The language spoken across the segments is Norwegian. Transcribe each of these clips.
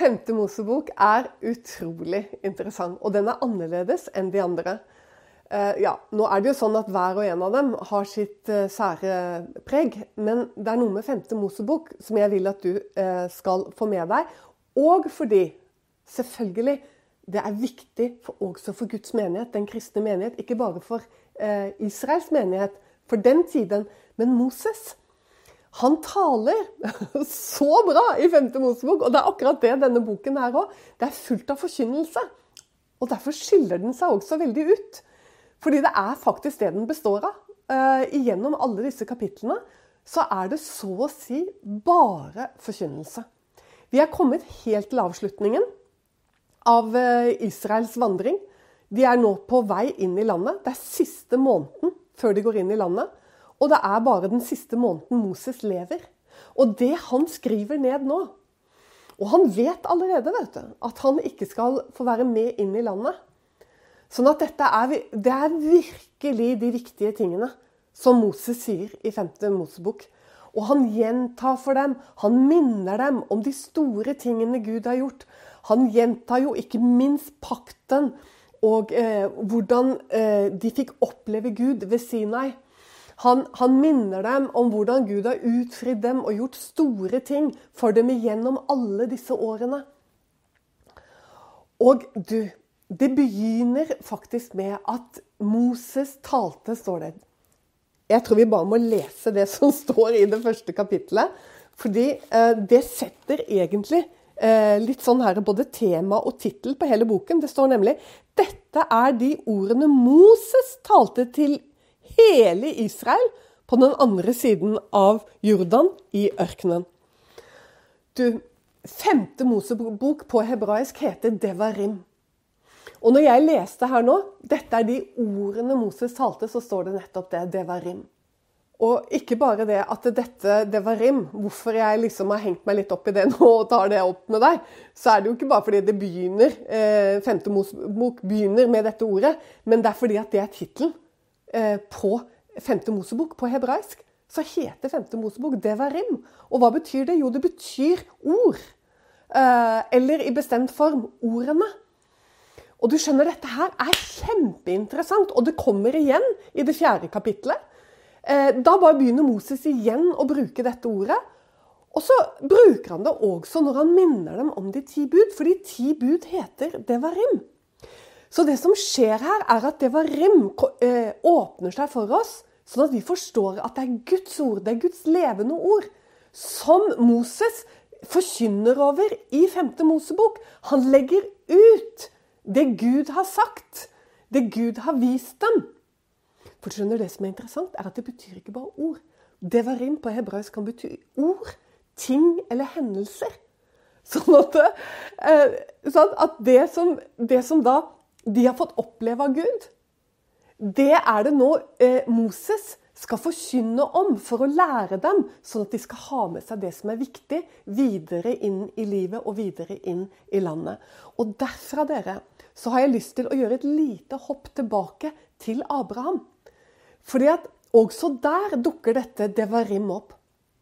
Femte Mosebok er utrolig interessant, og den er annerledes enn de andre. Eh, ja, Nå er det jo sånn at hver og en av dem har sitt eh, sære preg, men det er noe med Femte Mosebok som jeg vil at du eh, skal få med deg. Og fordi, selvfølgelig, det er viktig for, også for Guds menighet, den kristne menighet. Ikke bare for Israels menighet for den tiden, men Moses. Han taler så bra i 5. Mosebok, og det er akkurat det denne boken er òg. Det er fullt av forkynnelse. Og derfor skiller den seg også veldig ut. Fordi det er faktisk det den består av. Uh, igjennom alle disse kapitlene så er det så å si bare forkynnelse. Vi er kommet helt til avslutningen av uh, Israels vandring. De er nå på vei inn i landet. Det er siste måneden før de går inn i landet. Og det er bare den siste måneden Moses lever. Og det han skriver ned nå Og han vet allerede vet du, at han ikke skal få være med inn i landet. Sånn at dette er, det er virkelig de viktige tingene som Moses sier i 5. Mosebok. Og han gjentar for dem, han minner dem om de store tingene Gud har gjort. Han gjentar jo ikke minst pakten og eh, hvordan eh, de fikk oppleve Gud ved Sinai. Han, han, minner dem om hvordan Gud har utfridd dem og gjort store ting for dem igjennom alle disse årene. Og du, det begynner faktisk med at Moses talte, står det. Jeg tror vi bare må lese det som står i det første kapittelet. Fordi eh, det setter egentlig eh, litt sånn her både tema og tittel på hele boken. Det står nemlig dette er de ordene Moses talte til hele Israel på den andre siden av Jordan, i ørkenen. Du, Femte Mosebok på hebraisk heter Devarim. Og når jeg leste her nå, dette er de ordene Moses talte, så står det nettopp det. Devarim. Og ikke bare det at dette Devarim, hvorfor jeg liksom har hengt meg litt opp i det nå og tar det opp med deg, så er det jo ikke bare fordi det begynner, eh, Femte Mosebok begynner med dette ordet, men det er fordi at det er tittelen på Femte Mosebok på hebraisk, så heter Femte Mosebok Devarim. Og hva betyr det? Jo, det betyr ord. Eh, eller i bestemt form ordene. Og du skjønner, dette her er kjempeinteressant, og det kommer igjen i det fjerde kapitlet. Eh, da bare begynner Moses igjen å bruke dette ordet. Og så bruker han det også når han minner dem om de ti bud, for de ti bud heter Devarim. Så det som skjer her, er at Devarim eh, åpner seg for oss, sånn at vi forstår at det er Guds ord, det er Guds levende ord, som Moses forkynner over i 5. Mosebok. Han legger ut det Gud har sagt, det Gud har vist dem. For du skjønner, Det som er interessant, er at det betyr ikke bare ord. Devarim på hebraisk kan bety ord, ting eller hendelser. Sånn at, eh, sånn at det, som, det som da de har fått oppleve av Gud. Det er det nå eh, Moses skal forkynne om for å lære dem, sånn at de skal ha med seg det som er viktig, videre inn i livet og videre inn i landet. Og derfra, dere, så har jeg lyst til å gjøre et lite hopp tilbake til Abraham. Fordi at også der dukker dette devarim opp.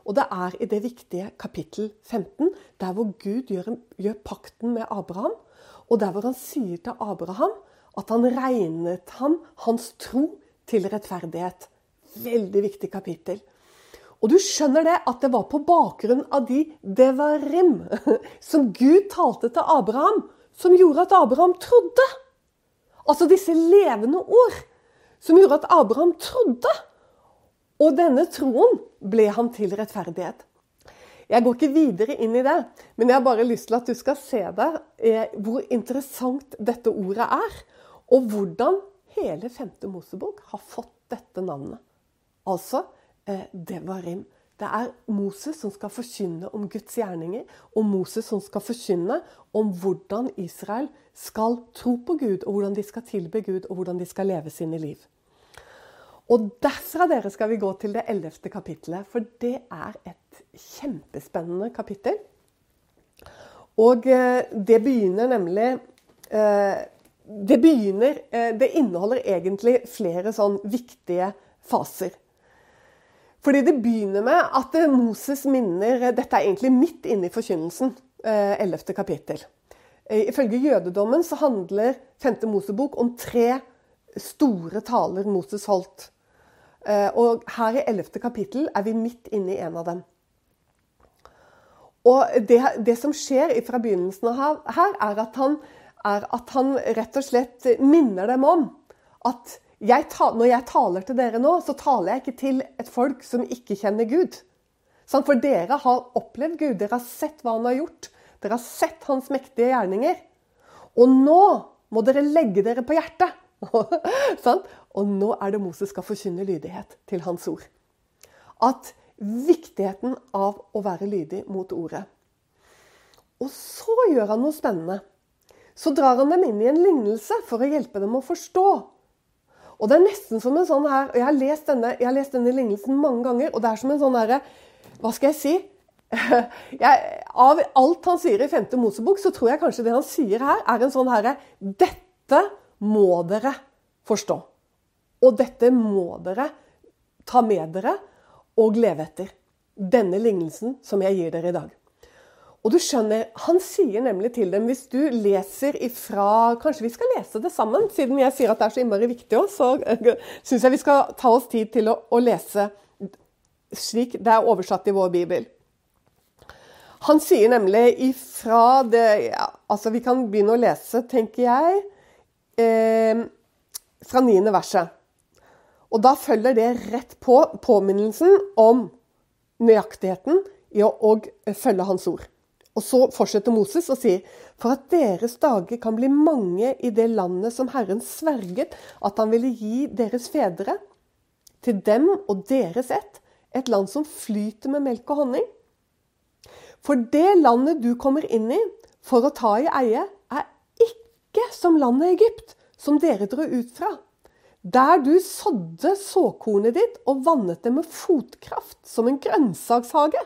Og det er i det viktige kapittel 15, der hvor Gud gjør, gjør pakten med Abraham. Og der hvor han sier til Abraham at han regnet ham, hans tro, til rettferdighet. Veldig viktig kapittel. Og du skjønner det at det var på bakgrunn av de devarim som Gud talte til Abraham, som gjorde at Abraham trodde. Altså disse levende ord som gjorde at Abraham trodde. Og denne troen ble han til rettferdighet. Jeg går ikke videre inn i det, men jeg har bare lyst til at du skal se det, eh, hvor interessant dette ordet er. Og hvordan hele femte Mosebok har fått dette navnet. Altså eh, Devarim. Det er Moses som skal forkynne om Guds gjerninger, og Moses som skal forkynne om hvordan Israel skal tro på Gud, og hvordan de skal tilbe Gud, og hvordan de skal leve sine liv. Og derfra dere skal vi gå til det ellevte kapittelet, for det er et kjempespennende kapittel. Og eh, det begynner nemlig eh, Det begynner eh, Det inneholder egentlig flere sånn viktige faser. Fordi det begynner med at Moses minner Dette er egentlig midt inne i forkynnelsen. ellevte kapittel. Ifølge jødedommen så handler 5. Mosebok om tre store taler Moses holdt. Og her i ellevte kapittel er vi midt inne i en av dem. Og det, det som skjer fra begynnelsen av her, er at, han, er at han rett og slett minner dem om at jeg når jeg taler til dere nå, så taler jeg ikke til et folk som ikke kjenner Gud. For dere har opplevd Gud, dere har sett hva han har gjort. Dere har sett hans mektige gjerninger. Og nå må dere legge dere på hjertet. og nå er det Moses skal forkynne lydighet til hans ord. At viktigheten av å være lydig mot ordet. Og så gjør han noe spennende. Så drar han dem inn i en lignelse for å hjelpe dem å forstå. Og det er nesten som en sånn her, og Jeg har lest denne, har lest denne lignelsen mange ganger, og det er som en sånn herre Hva skal jeg si? Jeg, av alt han sier i 5. Mosebok, så tror jeg kanskje det han sier her, er en sånn herre Dette må dere forstå. Og dette må dere ta med dere og leve etter. Denne lignelsen som jeg gir dere i dag. Og du skjønner, Han sier nemlig til dem, hvis du leser ifra Kanskje vi skal lese det sammen? Siden jeg sier at det er så innmari viktig òg, så syns jeg vi skal ta oss tid til å, å, lese slik det er oversatt i vår bibel. Han sier nemlig ifra det ja, Altså, vi kan begynne å lese, tenker jeg, eh, fra niende verset. Og da følger det rett på påminnelsen om nøyaktigheten i å, følge hans ord. Og så fortsetter Moses og sier for at deres dager kan bli mange i det landet som Herren sverget at han ville gi deres fedre, til dem og deres ett, et land som flyter med melk og honning. For det landet du kommer inn i for å ta i eie, er ikke som landet Egypt, som dere dro ut fra. Der du sådde såkornet ditt og vannet det med fotkraft, som en grønnsakshage.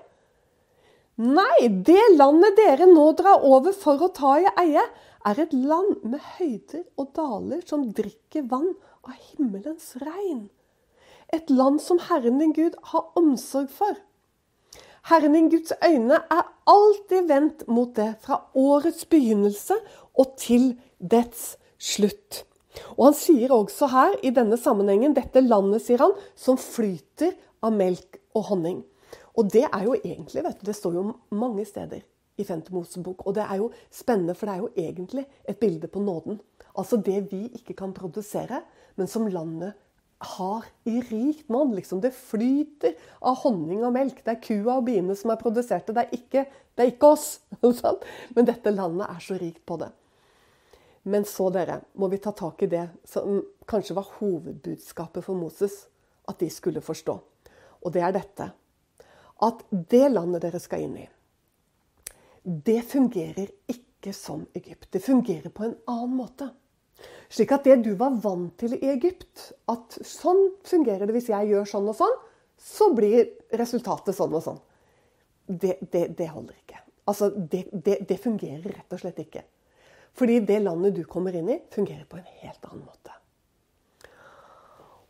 Nei, det landet dere nå drar over for å ta i eie, er et land med høyder og daler som drikker vann av himmelens regn. Et land som Herren din Gud har omsorg for. Herren din Guds øyne er alltid vendt mot det, fra årets begynnelse og til dets slutt. Og Han sier også her i denne sammenhengen dette landet, sier han, som flyter av melk og honning. Og det er jo egentlig, vet du, det står jo mange steder i 5. Mosebok. Og det er jo spennende, for det er jo egentlig et bilde på nåden. Altså det vi ikke kan produsere, men som landet har i rikt monn. Liksom. Det flyter av honning og melk. Det er kua og biene som er produserte. Det er ikke, det er ikke oss. Men dette landet er så rikt på det. Men så, dere, må vi ta tak i det som kanskje var hovedbudskapet for Moses at de skulle forstå. Og det er dette. At det landet dere skal inn i, det fungerer ikke som Egypt. Det fungerer på en annen måte. Slik at det du var vant til i Egypt, at sånn fungerer det hvis jeg gjør sånn og sånn, så blir resultatet sånn og sånn. Det, det, det holder ikke. Altså, det, det fungerer rett og slett ikke. Fordi det landet du kommer inn i, fungerer på en helt annen måte.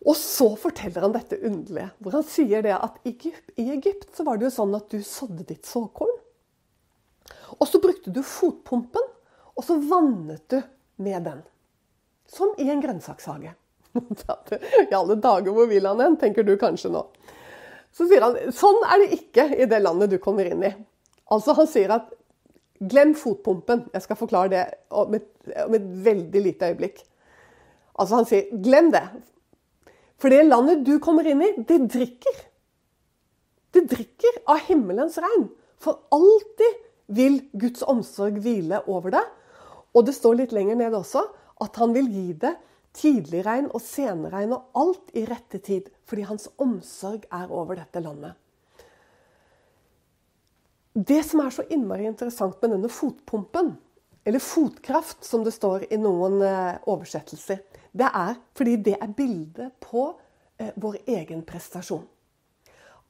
Og så forteller han dette underlige, hvor han sier det at i Egypt så var det jo sånn at du sådde ditt såkorn. Og så brukte du fotpumpen, og så vannet du med den. Som i en grønnsakshage. I alle dager, hvor vil han hen, tenker du kanskje nå. Så sier han sånn er det ikke i det landet du kommer inn i. Altså Han sier at Glem fotpumpen. Jeg skal forklare det om et, om et veldig lite øyeblikk. Altså Han sier glem det. For det landet du kommer inn i, det drikker. Det drikker av himmelens regn. For alltid vil Guds omsorg hvile over det. Og det står litt lenger ned også at han vil gi det tidligregn og senregn og alt i rette tid. Fordi hans omsorg er over dette landet. Det som er så innmari interessant med denne fotpumpen, eller fotkraft, som det står i noen eh, oversettelser, det er fordi det er bildet på eh, vår egen prestasjon.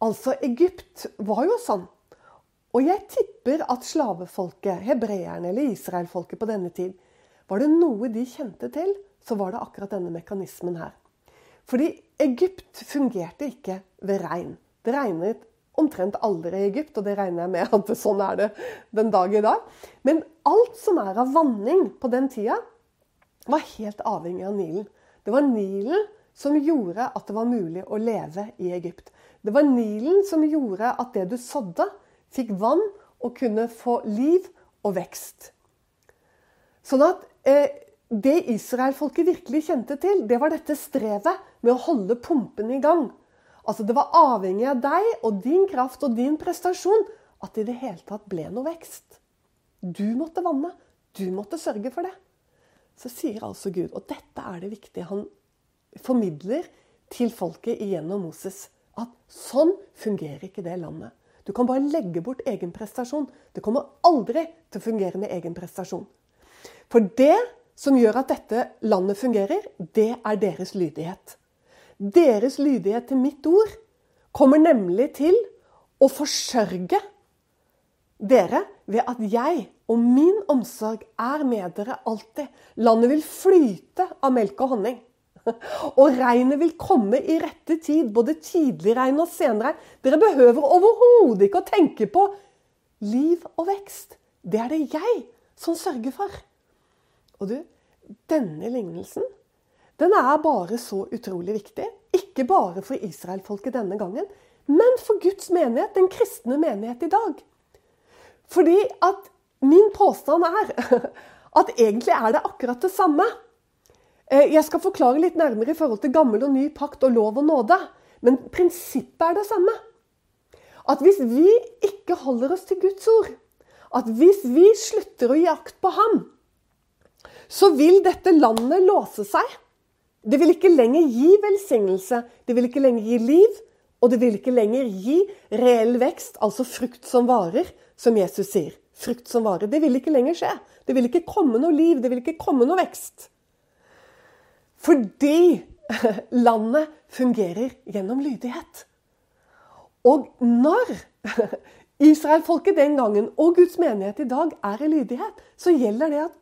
Altså, Egypt var jo sånn. Og jeg tipper at slavefolket, hebreerne eller israelfolket på denne tid, var det noe de kjente til, så var det akkurat denne mekanismen her. Fordi Egypt fungerte ikke ved regn. Det regnet omtrent aldri i Egypt, og det regner jeg med at sånn er det den dag i dag. Men alt som er av vanning på den tida, var helt avhengig av Nilen. Det var Nilen som gjorde at det var mulig å leve i Egypt. Det var Nilen som gjorde at det du sådde, fikk vann og kunne få liv og vekst. Sånn at eh, det israelfolket virkelig kjente til, det var dette strevet med å holde pumpen i gang. Altså Det var avhengig av deg og din kraft og din prestasjon at det i det hele tatt ble noe vekst. Du måtte vanne. Du måtte sørge for det. Så sier altså Gud, og dette er det viktige han formidler til folket igjennom Moses, at sånn fungerer ikke det landet. Du kan bare legge bort egen prestasjon. Det kommer aldri til å fungere med egen prestasjon. For det som gjør at dette landet fungerer, det er deres lydighet. Deres lydighet til mitt ord kommer nemlig til å forsørge dere ved at jeg og min omsorg er med dere alltid. Landet vil flyte av melk og honning. Og regnet vil komme i rette tid, både tidlig regn og senregn. Dere behøver overhodet ikke å tenke på liv og vekst. Det er det jeg som sørger for. Og du, denne lignelsen den er bare så utrolig viktig. Ikke bare for israelfolket denne gangen, men for Guds menighet, den kristne menighet i dag. Fordi at min påstand er at egentlig er det akkurat det samme. Eh, jeg skal forklare litt nærmere i forhold til gammel og ny pakt og lov og nåde. Men prinsippet er det samme. At hvis vi ikke holder oss til Guds ord, at hvis vi slutter å gi akt på ham, så vil dette landet låse seg. Det vil ikke lenger gi velsignelse, det vil ikke lenger gi liv, og det vil ikke lenger gi reell vekst, altså frukt som varer, som Jesus sier. Frukt som varer. Det vil ikke lenger skje. Det vil ikke komme noe liv, det vil ikke komme noe vekst. Fordi landet fungerer gjennom lydighet. Og når israelfolket den gangen og Guds menighet i dag er i lydighet, så gjelder det at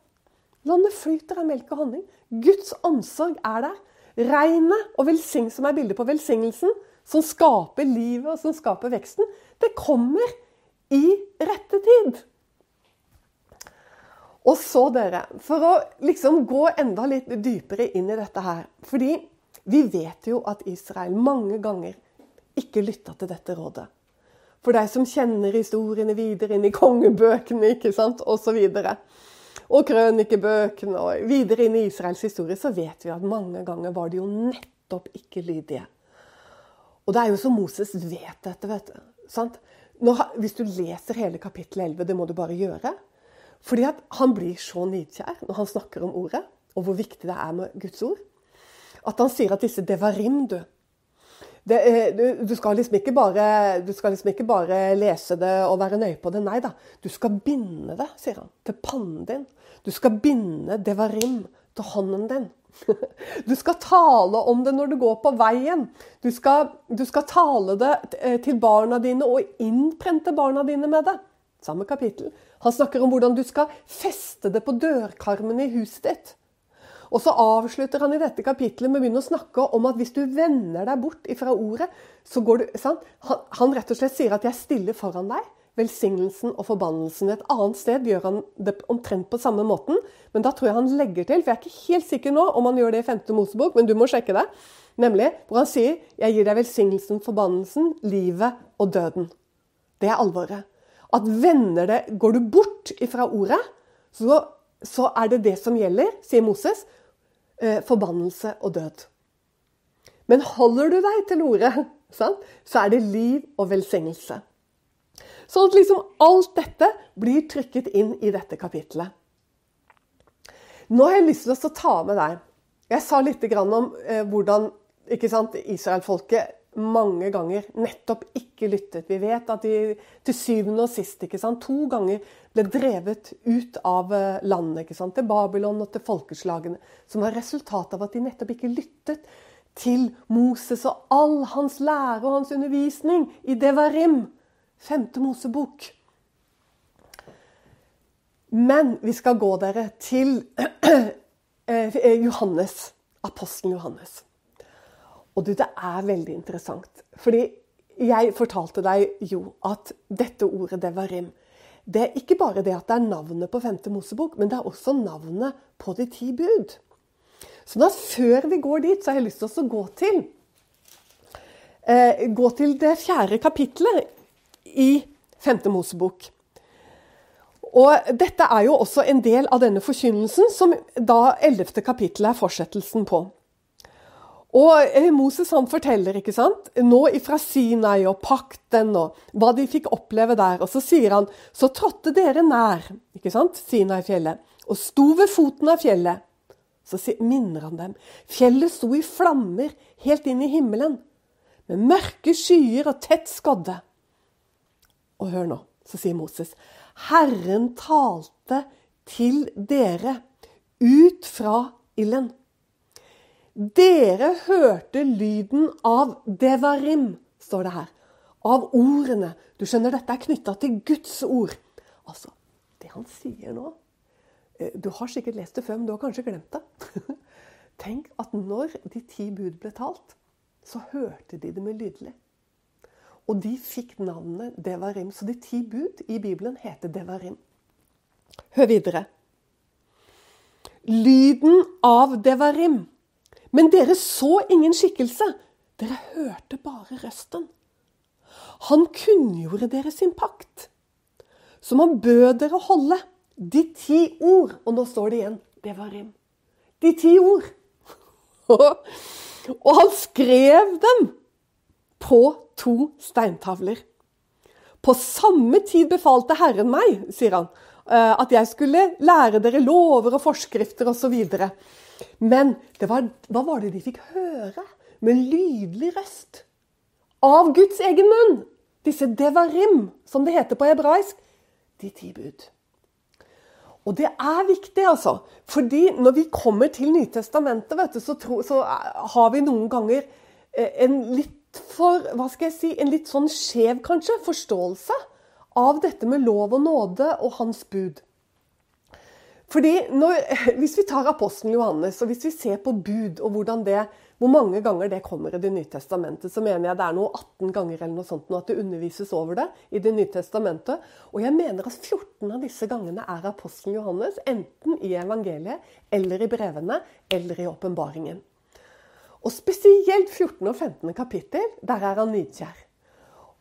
landet flyter av melk og honning. Guds omsorg er der. Regnet og velsign, som er bildet på velsignelsen, som skaper livet og som skaper veksten, det kommer i rette tid. Og så, dere, for å liksom gå enda litt dypere inn i dette her Fordi vi vet jo at Israel mange ganger ikke lytta til dette rådet. For deg som kjenner historiene videre inn i kongebøkene ikke sant, osv. Og, krønikebøkene og videre inn i Israels historie, så vet vi at mange ganger var de jo nettopp ikke lydige. Og det er jo så Moses vet dette, vet du. Sant? Nå, hvis du leser hele kapittel 11, det må du bare gjøre, fordi at han blir så nidkjær når han snakker om ordet, og hvor viktig det er med Guds ord, at han sier at disse devarim, du det, du, du, skal liksom bare, du skal liksom ikke bare lese det og være nøye på det. Nei da. Du skal binde det, sier han, til pannen din. Du skal binde devarim til hånden din. Du skal tale om det når du går på veien. Du skal, du skal tale det eh, til barna dine og innprente barna dine med det. Samme kapittel. Han snakker om hvordan du skal feste det på dørkarmen i huset ditt. Og så avslutter han i dette kapitlet med å begynne å snakke om at hvis du vender deg bort ifra ordet, så går du han, han, rett og slett sier at 'jeg stiller foran deg'. Velsignelsen og forbannelsen. Et annet sted gjør han det omtrent på samme måten. Men da tror jeg han legger til, for jeg er ikke helt sikker nå om han gjør det i 5. Mosebok, men du må sjekke det. Nemlig hvor han sier 'Jeg gir deg velsignelsen, forbannelsen, livet og døden'. Det er alvoret at vender det Går du bort ifra ordet, så, så er det det som gjelder, sier Moses. Eh, forbannelse og død. Men holder du deg til ordet, sant? så er det liv og velsignelse. Sånn at liksom alt dette blir trykket inn i dette kapitlet. Nå har jeg lyst til å ta med deg Jeg sa litt om eh, hvordan Israelfolket mange ganger nettopp ikke lyttet. Vi vet at de til syvende og sist ikke sant, to ganger ble drevet ut av eh, landet, ikke sant, til Babylon og til folkeslagene. Som var resultatet av at de nettopp ikke lyttet til Moses og all hans lære og hans undervisning i Devarim, femte Mosebok. Men vi skal gå dere til eh, Johannes, apostelen Johannes. Og du, det er veldig interessant. Fordi jeg fortalte deg jo at dette ordet devarim, det er ikke bare det at det er navnet på femte Mosebok, men det er også navnet på de ti bud. Så da før vi går dit, så har jeg lyst til å gå til eh, gå til det fjerde kapitlet i femte Mosebok. Og dette er jo også en del av denne forkynnelsen, som da ellevte kapittel er fortsettelsen på. Og eh, Moses han forteller ikke sant? nå ifra Sinai og pakten og hva de fikk oppleve der. Og så sier han så trådte dere nær ikke sant? Sinai-fjellet og sto ved foten av fjellet. Så minner han dem. Fjellet sto i flammer helt inn i himmelen, med mørke skyer og tett skodde. Og hør nå, så sier Moses. Herren talte til dere ut fra ilden. Dere hørte lyden av devarim, står det her. Av ordene. Du skjønner, dette er knytta til Guds ord. Altså, det han sier nå eh, Du har sikkert lest det før, men du har kanskje glemt det. Tenk at når de ti bud ble talt, så hørte de det med lydelig. Og de fikk navnet Devarim. Så de ti bud i Bibelen heter Devarim. Hør videre. Lyden av Devarim men dere så ingen skikkelse. Dere hørte bare røsten. Han kunngjorde dere sin pakt, som han bød dere holde. De ti ord. Og nå står det igjen. Det var rim. De ti ord. og han skrev dem på to steintavler. På samme tid befalte Herren meg, sier han, eh, at jeg skulle lære dere lover og forskrifter osv. Men var, hva var det de fikk høre med lydelig røst? Av Guds egen munn! Disse devarim, som det heter på hebraisk. De ti bud. Og det er viktig, altså. Fordi når vi kommer til Nytestamentet, vet du, så, tro, så har vi noen ganger eh, en litt for Hva skal jeg si? En litt sånn skjev, kanskje, forståelse av dette med lov og nåde og hans bud. Fordi når, Hvis vi tar apostelen Johannes og hvis vi ser på bud og det, hvor mange ganger det kommer i Det nye testamentet, så mener jeg det er noe 18 ganger eller noe sånt, nå at det undervises over det i Det nye testamentet. Og jeg mener at 14 av disse gangene er apostelen Johannes, enten i evangeliet eller i brevene eller i åpenbaringen. Og spesielt 14. og 15. kapittel, der er han nidkjær.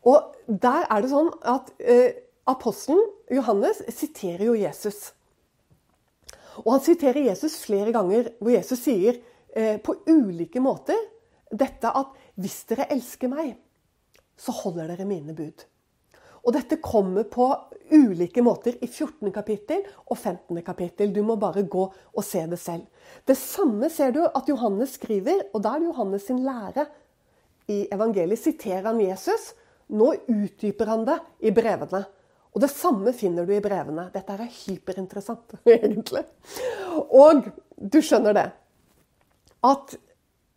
Og der er det sånn at eh, apostelen Johannes siterer jo Jesus. Og han siterer Jesus flere ganger, hvor Jesus sier eh, på ulike måter dette at hvis dere elsker meg, så holder dere mine bud. Og dette kommer på ulike måter i 14. kapittel og 15. kapittel. Du må bare gå og se det selv. Det samme ser du at Johannes skriver, og da er det Johannes sin lære. I evangeliet siterer han Jesus. Nå utdyper han det i brevene. Og det samme finner du i brevene. Dette er hyperinteressant, egentlig. Og du skjønner det. At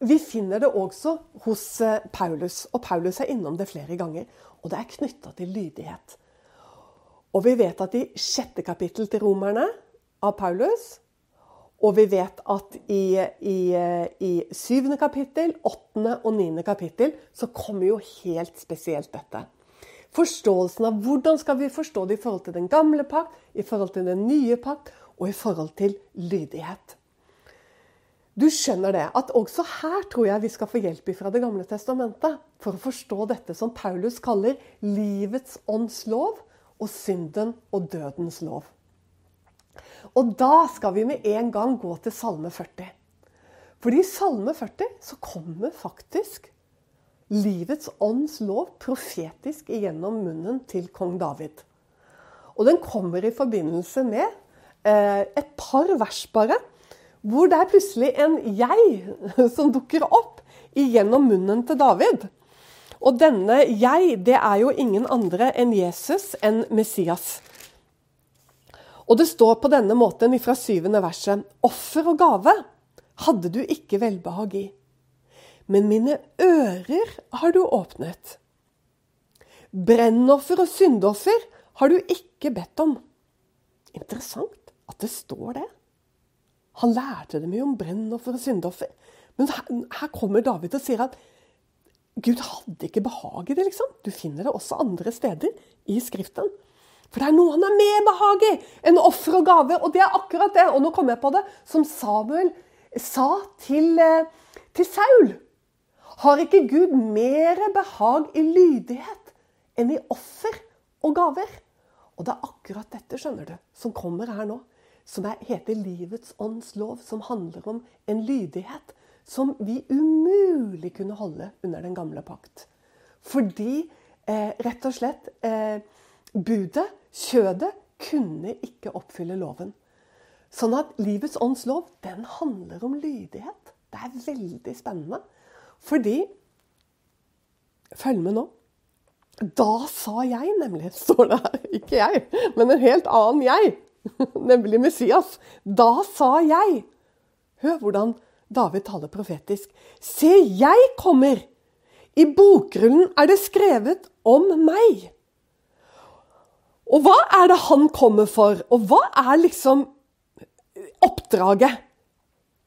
vi finner det også hos eh, Paulus. Og Paulus er innom det flere ganger. Og det er knytta til lydighet. Og vi vet at i sjette kapittel til romerne av Paulus og vi vet at i, i, i syvende kapittel, åttende og niende kapittel så kommer jo helt spesielt dette forståelsen av hvordan skal vi forstå det i forhold til den gamle pakt, i forhold til den nye pakt og i forhold til lydighet. Du skjønner det, at også her tror jeg vi skal få hjelp fra Det gamle testamentet for å forstå dette som Paulus kaller livets ånds lov og synden og dødens lov. Og da skal vi med en gang gå til Salme 40. Fordi i Salme 40 så kommer faktisk livets ånds lov profetisk igjennom munnen til kong David. Og den kommer i forbindelse med eh, et par vers bare, hvor det er plutselig en jeg som dukker opp igjennom munnen til David. Og denne jeg, det er jo ingen andre enn Jesus, enn Messias. Og det står på denne måten fra syvende verset.: Offer og gave hadde du ikke velbehag i men mine ører har du åpnet. Brennoffer og syndoffer har du ikke bedt om. Interessant at det står det. Han lærte dem jo om brennoffer og syndoffer. Men her, kommer David og sier at Gud hadde ikke behag i det, liksom. Du finner det også andre steder i Skriften. For det er noe han er mer behag i enn offer og gaver. Og det er akkurat det, og nå kommer jeg på det, som Samuel sa til, eh, til Saul. Har ikke Gud mer behag i lydighet enn i offer og gaver? Og det er akkurat dette skjønner du, som kommer her nå. Som er, heter livets ånds lov, som handler om en lydighet som vi umulig kunne holde under den gamle pakt. Fordi eh, rett og slett eh, budet, kjødet, kunne ikke oppfylle loven. Sånn at livets ånds lov, den handler om lydighet. Det er veldig spennende. Fordi Følg med nå. Da sa jeg, nemlig, står det her. Ikke jeg, men en helt annen jeg. Nemlig Messias. Da sa jeg. Hør hvordan David taler profetisk. Se, jeg kommer! I bokrullen er det skrevet om meg. Og hva er det han kommer for? Og hva er liksom oppdraget?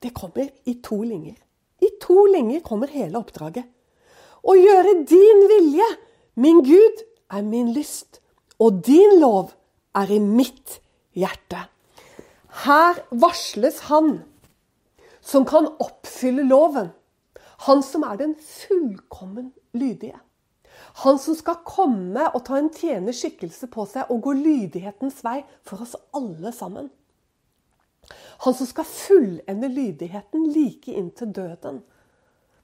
Det kommer i to linjer. To linjer kommer hele oppdraget. Å gjøre din vilje, min Gud, er min lyst, og din lov er i mitt hjerte. Her varsles han som kan oppfylle loven. Han som er den fullkommen lydige. Han som skal komme og ta en tjenerskikkelse på seg og gå lydighetens vei for oss alle sammen. Han som skal fullende lydigheten like inn til døden.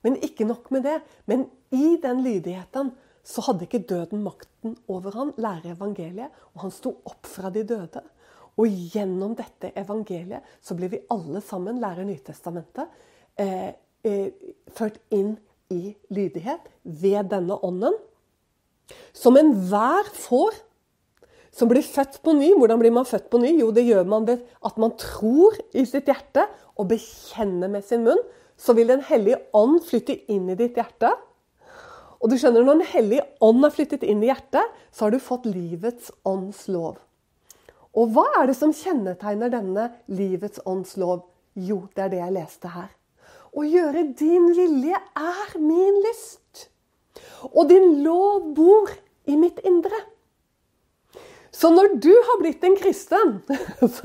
Men ikke nok med det. Men i den lydigheten så hadde ikke døden makten over han, lærer evangeliet, og han sto opp fra de døde. Og gjennom dette evangeliet så blir vi alle sammen, lærer Nytestamentet, eh, eh, ført inn i lydighet ved denne ånden. Som enhver får som blir født på ny. Hvordan blir man født på ny? Jo, det gjør man ved at man tror i sitt hjerte og bekjenner med sin munn. Så vil Den hellige ånd flytte inn i ditt hjerte. Og du skjønner, Når Den hellige ånd har flyttet inn i hjertet, så har du fått livets ånds lov. Og hva er det som kjennetegner denne livets åndslov? Jo, det er det jeg leste her. Å gjøre din vilje er min lyst. Og din lov bor i mitt indre. Så når du har blitt en kristen,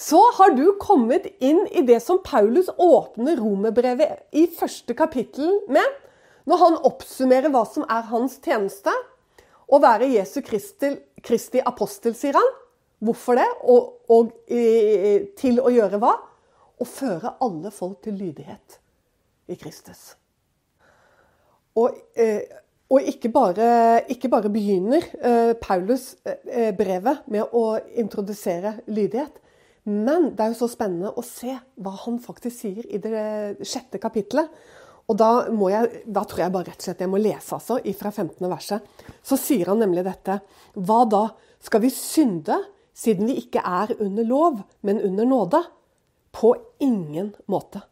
så har du kommet inn i det som Paulus åpner romerbrevet i første kapittel med, når han oppsummerer hva som er hans tjeneste. Å være Jesu Kristi, Kristi apostel, sier han. Hvorfor det? Og, og til å gjøre hva? Å føre alle folk til lydighet i Kristus. Og, eh, og ikke, bare, ikke, bare, begynner eh, Paulus eh, brevet med å introdusere lydighet, men det er jo så spennende å se hva han faktisk sier i det sjette kapittelet. Og da, jeg, da, tror jeg bare rett og slett jeg må lese altså, fra 15. verset. Så sier han nemlig dette. Hva da? Skal vi synde siden vi ikke er under lov, men under nåde? På ingen måte.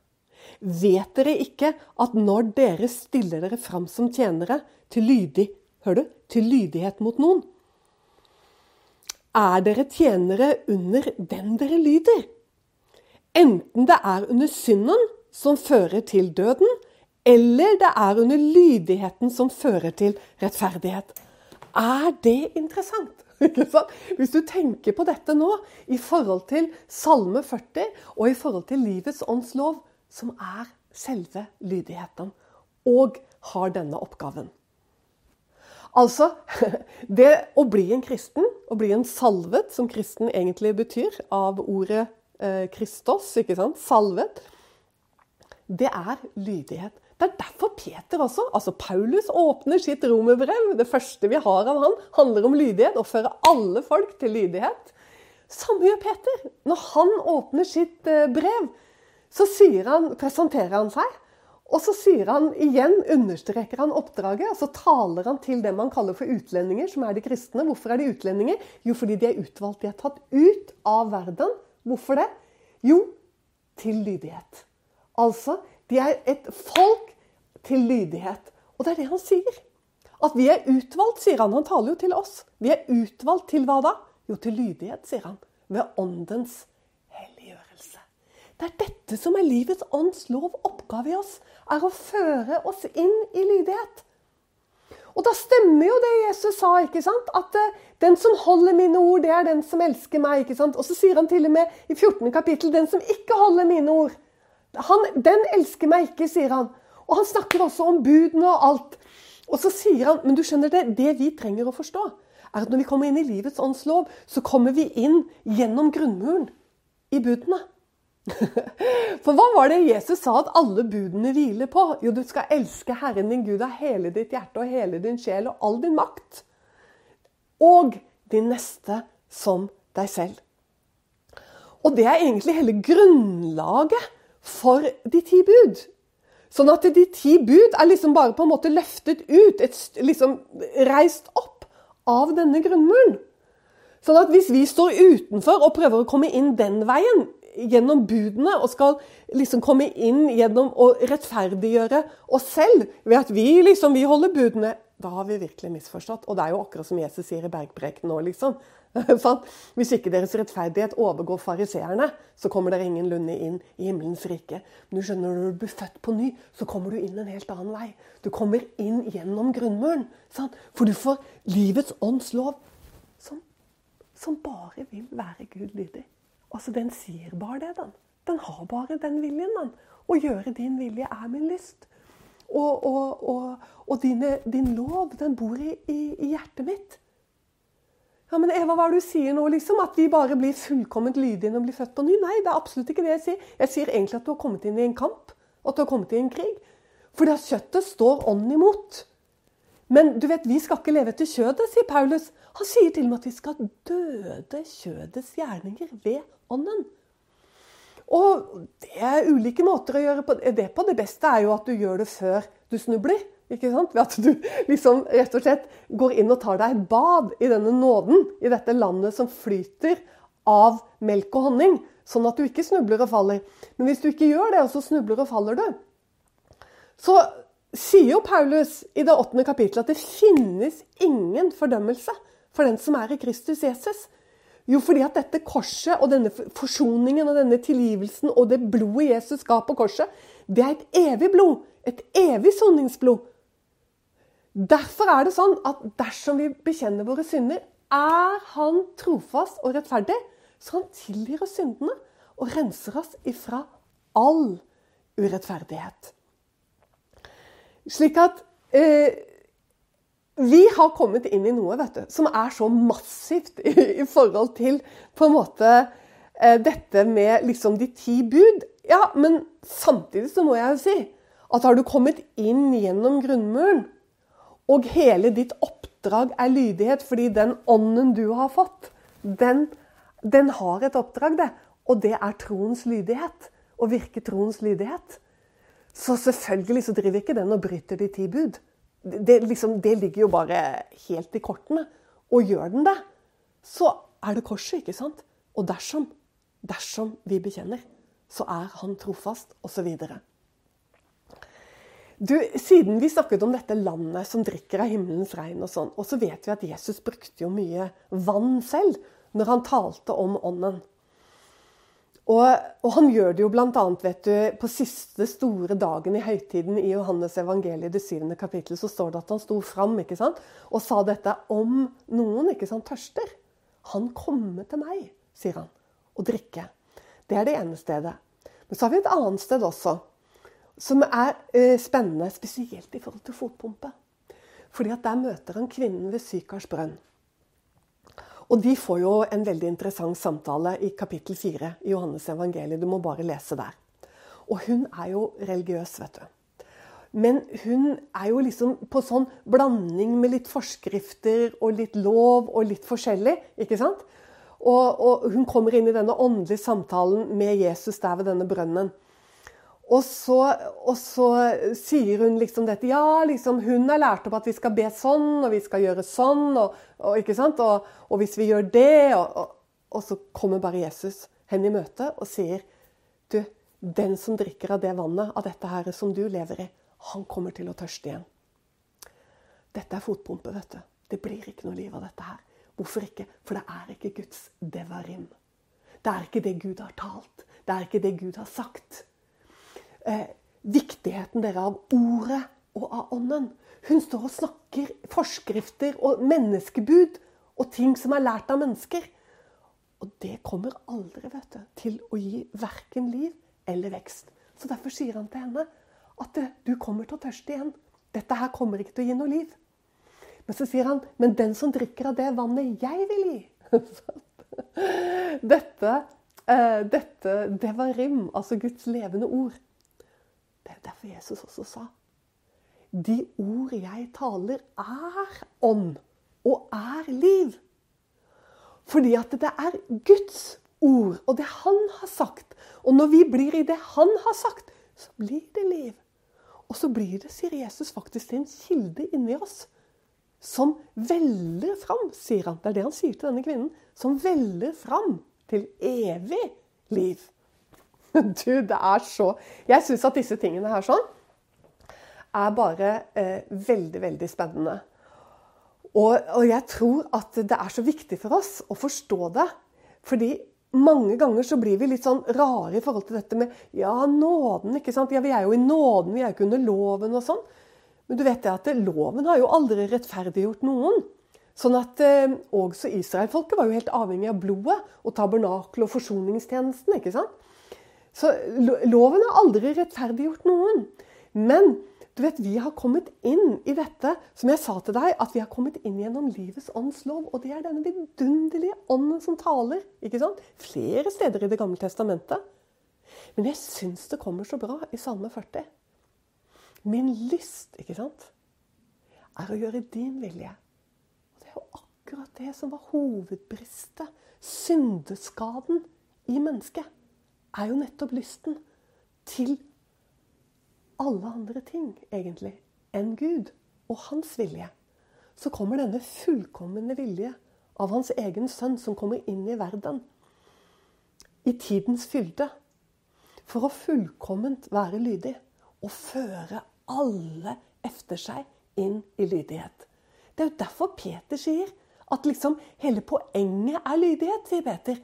Vet dere ikke at når dere stiller dere fram som tjenere til lydig, hør du, til lydighet mot noen, er dere tjenere under den dere lyder? Enten det er under synden som fører til døden, eller det er under lydigheten som fører til rettferdighet. Er det interessant? Hvis du tenker på dette nå i forhold til Salme 40 og i forhold til livets ånds lov, som er selve lydigheten, og har denne oppgaven. Altså, det å bli en kristen, å bli en salvet, som kristen egentlig betyr, av ordet eh, Kristos, ikke sant? Salvet, det er lydighet. Det er derfor Peter også, altså Paulus åpner sitt romerbrev. Det første vi har av han, handler om lydighet. Å føre alle folk til lydighet. Samme gjør Peter. Når han åpner sitt eh, brev, så han, presenterer han seg. Og så sier han igjen, understreker han oppdraget, og så taler han til det man kaller for utlendinger, som er de kristne. Hvorfor er de utlendinger? Jo, fordi de er utvalgt. De er tatt ut av verden. Hvorfor det? Jo, til lydighet. Altså, de er et folk til lydighet. Og det er det han sier. At vi er utvalgt, sier han. Han taler jo til oss. Vi er utvalgt til hva da? Jo, til lydighet, sier han. Ved åndens. Det er dette som er livets ånds lov. Oppgave i oss er å føre oss inn i lydighet. Og da stemmer jo det Jesus sa, ikke sant? at uh, den som holder mine ord, det er den som elsker meg. ikke sant? Og så sier han til og med i 14. kapittel den som ikke holder mine ord, han, den elsker meg ikke, sier han. Og han snakker også om budene og alt. Og så sier han, men du skjønner det, det vi trenger å forstå, er at når vi kommer inn i livets åndslov, så kommer vi inn gjennom grunnmuren i budene. For hva var det Jesus sa at alle budene hviler på? Jo, du skal elske Herren din Gud av hele ditt hjerte og hele din sjel og all din makt. Og din neste som deg selv. Og det er egentlig hele grunnlaget for de ti bud. Sånn at de ti bud er liksom bare på en måte løftet ut, et, liksom reist opp av denne grunnmuren. Sånn at hvis vi står utenfor og prøver å komme inn den veien, gjennom budene og skal liksom komme inn gjennom å rettferdiggjøre oss selv ved at vi liksom, vi holder budene, da har vi virkelig misforstått. Og det er jo akkurat som Jesus sier i bergprekenen nå, liksom. Hvis ikke deres rettferdighet overgår fariseerne, så kommer dere ingenlunde inn i himmelens rike. Men du skjønner, når du blir født på ny, så kommer du inn en helt annen vei. Du kommer inn gjennom grunnmuren. Sant? For du får livets ånds lov, som, som bare vil være Gud lydig. Altså, Den sier bare det, den. Den har bare den viljen, den. Å gjøre din vilje er min lyst. Og, og, og, og dine, din lov, den bor i, i, i, hjertet mitt. Ja, men Eva, hva er det du sier nå? liksom? At vi bare blir fullkomment lydige når vi blir født på ny? Nei, det er absolutt ikke det jeg sier. Jeg sier egentlig at du har kommet inn i en kamp. At du har kommet inn i en krig. Fordi at kjøttet står ånden imot. Men du vet, vi skal ikke leve etter kjødet, sier Paulus. Han sier til og med at vi skal døde kjødets gjerninger ved ånden. Og det er ulike måter å gjøre det på. Det beste er jo at du gjør det før du snubler. ikke sant? Ved at du liksom rett og slett går inn og tar deg et bad i denne nåden, i dette landet som flyter av melk og honning. Sånn at du ikke snubler og faller. Men hvis du ikke gjør det, og så snubler og faller du, så sier jo Paulus i det åttende kapittelet at det finnes ingen fordømmelse for den som er i Kristus Jesus. Jo, fordi at dette korset og denne forsoningen og denne tilgivelsen og det blodet Jesus ga på korset, det er et evig blod. Et evig soningsblod. Derfor er det sånn at dersom vi bekjenner våre synder, er han trofast og rettferdig, så han tilgir oss syndene og renser oss ifra all urettferdighet. Slik at eh, vi har kommet inn i noe vet du, som er så massivt i, i forhold til på en måte eh, dette med liksom de ti bud. Ja, men samtidig så må jeg jo si at har du kommet inn gjennom grunnmuren, og hele ditt oppdrag er lydighet fordi den ånden du har fått, den, den har et oppdrag, det. Og det er troens lydighet. Å virke troens lydighet. Så selvfølgelig så driver ikke den og bryter de ti bud det, liksom, det, ligger jo bare helt i kortene. Og gjør den det, så er det korset, ikke sant? Og dersom, dersom vi bekjenner, så er han trofast, osv. Du, Siden vi snakket om dette landet som drikker av himmelens regn, og sånn, og så vet vi at Jesus brukte jo mye vann selv når han talte om ånden. Og, og, han gjør det jo bl.a. på siste store dagen i høytiden i Johannes evangeliet, det syvende kapittel, så står det at han sto fram ikke sant? og sa dette om noen ikke sant, tørster. Han komme til meg, sier han, og drikke. Det er det ene stedet. Men så har vi et annet sted også, som er eh, spennende, spesielt i forhold til fotpumpe. Fordi at der møter han kvinnen ved Sykars brønn. Og de får jo en veldig interessant samtale i kapittel 4 i Johannes evangeliet. Du må bare lese der. Og hun er jo religiøs, vet du. Men hun er jo liksom på sånn blanding med litt forskrifter og litt lov og litt forskjellig. ikke sant? Og, og hun kommer inn i denne åndelige samtalen med Jesus der ved denne brønnen. Og så, og så, sier hun liksom dette Ja, liksom, hun har lært opp at vi skal be sånn, og vi skal gjøre sånn, og, og, og, og hvis vi gjør det og, så kommer bare Jesus henne i møte og sier Du, den som drikker av det vannet, av dette her som du lever i, han kommer til å tørste igjen. Dette er fotpumpe, vet du. Det blir ikke noe liv av dette her. Hvorfor ikke? For det er ikke Guds devarim. Det er ikke det Gud har talt. Det er ikke det Gud har sagt. Eh, viktigheten dere av ordet og av ånden. Hun står og snakker forskrifter og menneskebud og ting som er lært av mennesker. Og det kommer aldri du, til å gi verken liv eller vekst. Så derfor sier han til henne at du kommer til å tørste igjen. Dette her kommer ikke til å gi noe liv. Men så sier han, men den som drikker av det vannet jeg vil gi Dette, eh, dette det var rim, altså Guds levende ord. Det er derfor Jesus også sa de ord jeg taler, er ånd og er liv. Fordi at det er Guds ord og det han har sagt. Og når vi blir i det han har sagt, så blir det liv. Og så blir det, sier Jesus, faktisk en kilde inni oss som veller fram, sier han. Det er det han sier til denne kvinnen. Som veller fram til evig liv. Du, det er så Jeg syns at disse tingene her sånn er bare eh, veldig, veldig spennende. Og, og, jeg tror at det er så viktig for oss å forstå det. Fordi mange ganger så blir vi litt sånn rare i forhold til dette med ja, nåden. ikke sant? Ja, vi er jo i nåden, vi er jo ikke under loven og sånn. Men du vet det at loven har jo aldri rettferdiggjort noen. Sånn at eh, Også israelfolket var jo helt avhengig av blodet og tabernakelet og forsoningstjenesten. ikke sant? Så loven har aldri rettferdiggjort noen. Men du vet, Vi har kommet inn i dette, som jeg sa til deg, at vi har kommet inn gjennom livets ånds lov. Og det er denne vidunderlige ånden som taler. ikke sant? Flere steder i Det gamle testamentet. Men jeg syns det kommer så bra i Salme 40. Min lyst, ikke sant, er å gjøre din vilje. Og Det er jo akkurat det som var hovedbristet, syndeskaden, i mennesket. Er jo nettopp lysten til alle andre ting, egentlig, enn Gud og hans vilje, så kommer denne fullkomne vilje av hans egen sønn som kommer inn i verden i tidens fylde. For å fullkomment være lydig og føre alle efter seg inn i lydighet. Det er jo derfor Peter sier at liksom hele poenget er lydighet, sier Peter.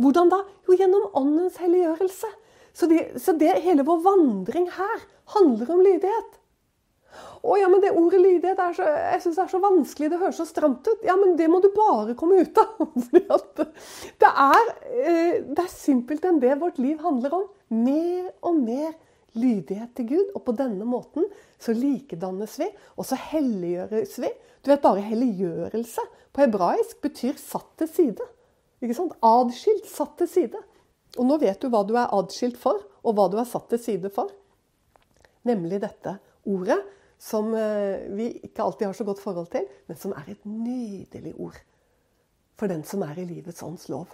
Hvordan da? Jo, gjennom åndens helliggjørelse. Så, det, så det, hele vår vandring her handler om lydighet. Å ja, men det ordet lydighet er så, jeg synes det er så vanskelig, det høres så stramt ut. Ja, men det må du bare komme ut av. det, er, eh, det er simpelthen det vårt liv handler om. Mer og mer lydighet til Gud. Og på denne måten så likedannes vi, og så helliggjøres vi. Du vet, bare helliggjørelse på hebraisk betyr satt til side. Ikke sant? Adskilt, satt til side. Og nå vet du hva du er adskilt for, og hva du er satt til side for. Nemlig dette ordet som eh, vi ikke alltid har så godt forhold til, men som er et nydelig ord for den som er i livets ånds lov.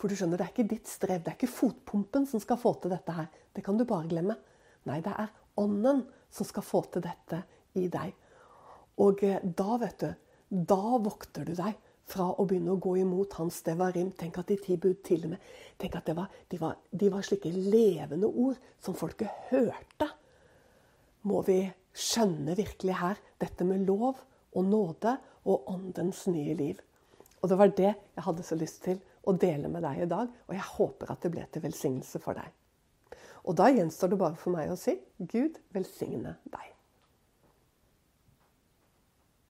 For du skjønner, det er ikke ditt strev, det er ikke fotpumpen som skal få til dette her. Det kan du bare glemme. Nei, det er ånden som skal få til dette i deg. Og eh, da, vet du, da vokter du deg fra å begynne å gå imot hans devarim. Tenk at de ti bud til og med tenk at var, de, var, de var slike levende ord som folket hørte må vi skjønne virkelig her dette med lov og nåde og åndens nye liv. Og det var det jeg hadde så lyst til å dele med deg i dag, og jeg håper at det ble til velsignelse for deg. Og da gjenstår det bare for meg å si Gud velsigne deg.